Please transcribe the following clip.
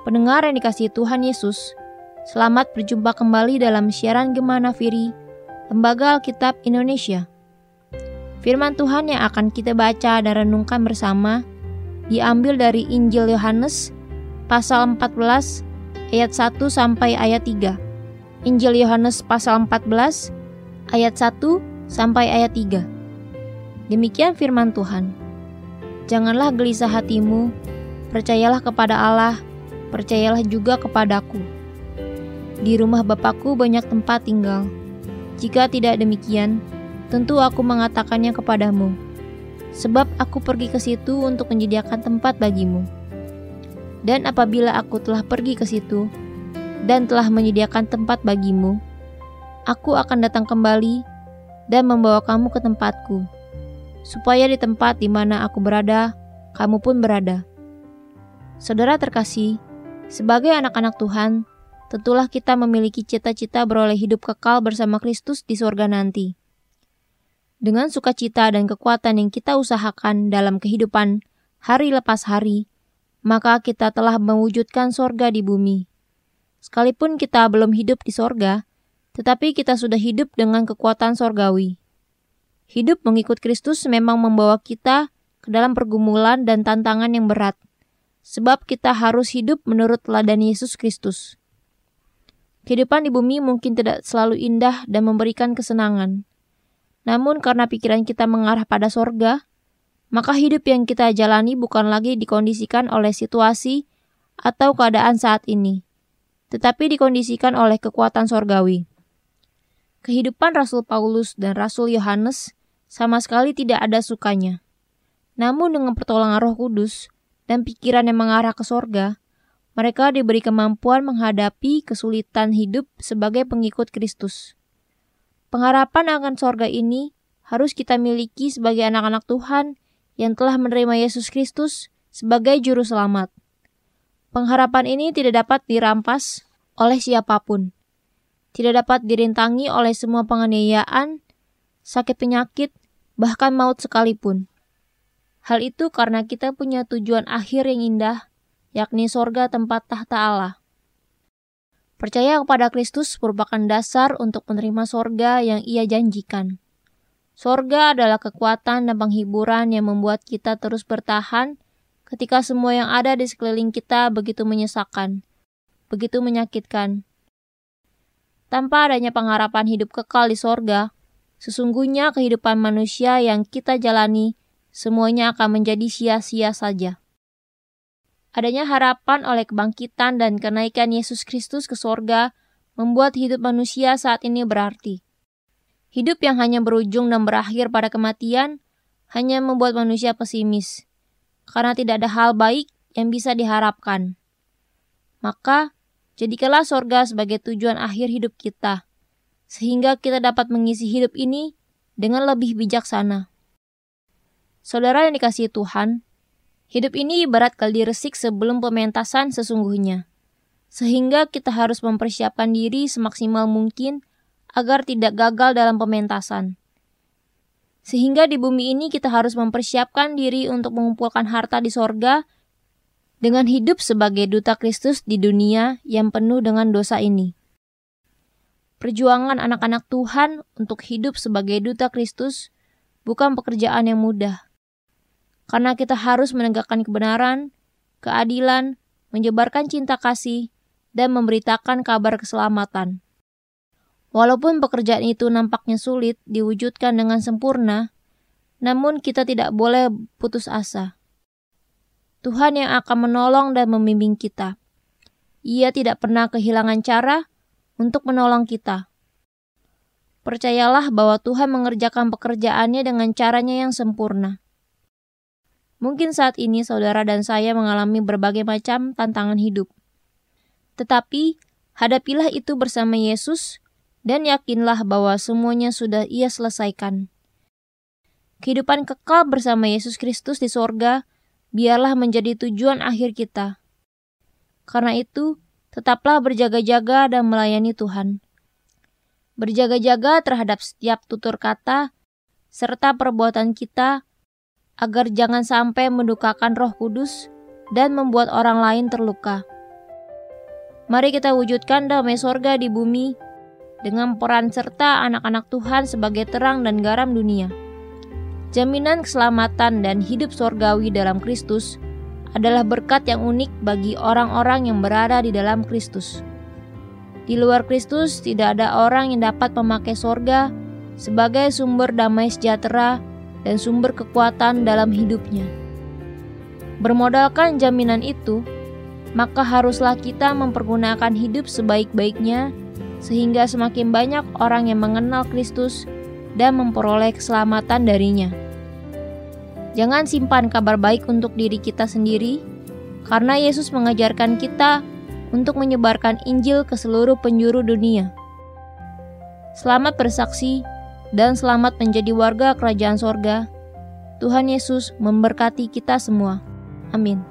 Pendengar yang dikasih Tuhan Yesus, selamat berjumpa kembali dalam siaran Gemana Firi, Lembaga Alkitab Indonesia. Firman Tuhan yang akan kita baca dan renungkan bersama diambil dari Injil Yohanes pasal 14 ayat 1 sampai ayat 3. Injil Yohanes pasal 14 ayat 1 sampai ayat 3. Demikian firman Tuhan. Janganlah gelisah hatimu, percayalah kepada Allah, percayalah juga kepadaku. Di rumah Bapakku banyak tempat tinggal. Jika tidak demikian, tentu aku mengatakannya kepadamu. Sebab aku pergi ke situ untuk menyediakan tempat bagimu. Dan apabila aku telah pergi ke situ dan telah menyediakan tempat bagimu, aku akan datang kembali dan membawa kamu ke tempatku supaya di tempat di mana aku berada, kamu pun berada. Saudara terkasih, sebagai anak-anak Tuhan, tentulah kita memiliki cita-cita beroleh hidup kekal bersama Kristus di sorga nanti. Dengan sukacita dan kekuatan yang kita usahakan dalam kehidupan hari lepas hari, maka kita telah mewujudkan sorga di bumi. Sekalipun kita belum hidup di sorga, tetapi kita sudah hidup dengan kekuatan sorgawi. Hidup mengikut Kristus memang membawa kita ke dalam pergumulan dan tantangan yang berat, sebab kita harus hidup menurut teladan Yesus Kristus. Kehidupan di bumi mungkin tidak selalu indah dan memberikan kesenangan. Namun karena pikiran kita mengarah pada sorga, maka hidup yang kita jalani bukan lagi dikondisikan oleh situasi atau keadaan saat ini, tetapi dikondisikan oleh kekuatan sorgawi. Kehidupan Rasul Paulus dan Rasul Yohanes sama sekali tidak ada sukanya. Namun dengan pertolongan roh kudus dan pikiran yang mengarah ke sorga, mereka diberi kemampuan menghadapi kesulitan hidup sebagai pengikut Kristus. Pengharapan akan sorga ini harus kita miliki sebagai anak-anak Tuhan yang telah menerima Yesus Kristus sebagai juru selamat. Pengharapan ini tidak dapat dirampas oleh siapa pun. Tidak dapat dirintangi oleh semua penganiayaan, sakit penyakit, bahkan maut sekalipun. Hal itu karena kita punya tujuan akhir yang indah, yakni sorga tempat tahta Allah. Percaya kepada Kristus merupakan dasar untuk menerima sorga yang ia janjikan. Sorga adalah kekuatan dan penghiburan yang membuat kita terus bertahan ketika semua yang ada di sekeliling kita begitu menyesakan, begitu menyakitkan. Tanpa adanya pengharapan hidup kekal di sorga, Sesungguhnya kehidupan manusia yang kita jalani semuanya akan menjadi sia-sia saja. Adanya harapan oleh kebangkitan dan kenaikan Yesus Kristus ke sorga membuat hidup manusia saat ini berarti. Hidup yang hanya berujung dan berakhir pada kematian hanya membuat manusia pesimis, karena tidak ada hal baik yang bisa diharapkan. Maka, jadikanlah sorga sebagai tujuan akhir hidup kita sehingga kita dapat mengisi hidup ini dengan lebih bijaksana. Saudara yang dikasihi Tuhan, hidup ini ibarat kaldi resik sebelum pementasan sesungguhnya, sehingga kita harus mempersiapkan diri semaksimal mungkin agar tidak gagal dalam pementasan. Sehingga di bumi ini kita harus mempersiapkan diri untuk mengumpulkan harta di sorga dengan hidup sebagai duta Kristus di dunia yang penuh dengan dosa ini. Perjuangan anak-anak Tuhan untuk hidup sebagai duta Kristus bukan pekerjaan yang mudah. Karena kita harus menegakkan kebenaran, keadilan, menyebarkan cinta kasih, dan memberitakan kabar keselamatan. Walaupun pekerjaan itu nampaknya sulit diwujudkan dengan sempurna, namun kita tidak boleh putus asa. Tuhan yang akan menolong dan membimbing kita. Ia tidak pernah kehilangan cara untuk menolong kita. Percayalah bahwa Tuhan mengerjakan pekerjaannya dengan caranya yang sempurna. Mungkin saat ini saudara dan saya mengalami berbagai macam tantangan hidup. Tetapi, hadapilah itu bersama Yesus dan yakinlah bahwa semuanya sudah ia selesaikan. Kehidupan kekal bersama Yesus Kristus di sorga biarlah menjadi tujuan akhir kita. Karena itu, tetaplah berjaga-jaga dan melayani Tuhan. Berjaga-jaga terhadap setiap tutur kata serta perbuatan kita agar jangan sampai mendukakan Roh Kudus dan membuat orang lain terluka. Mari kita wujudkan damai sorga di bumi dengan peran serta anak-anak Tuhan sebagai terang dan garam dunia. Jaminan keselamatan dan hidup sorgawi dalam Kristus adalah berkat yang unik bagi orang-orang yang berada di dalam Kristus. Di luar Kristus, tidak ada orang yang dapat memakai sorga sebagai sumber damai sejahtera dan sumber kekuatan dalam hidupnya. Bermodalkan jaminan itu, maka haruslah kita mempergunakan hidup sebaik-baiknya, sehingga semakin banyak orang yang mengenal Kristus dan memperoleh keselamatan darinya. Jangan simpan kabar baik untuk diri kita sendiri, karena Yesus mengajarkan kita untuk menyebarkan Injil ke seluruh penjuru dunia. Selamat bersaksi dan selamat menjadi warga kerajaan sorga. Tuhan Yesus memberkati kita semua. Amin.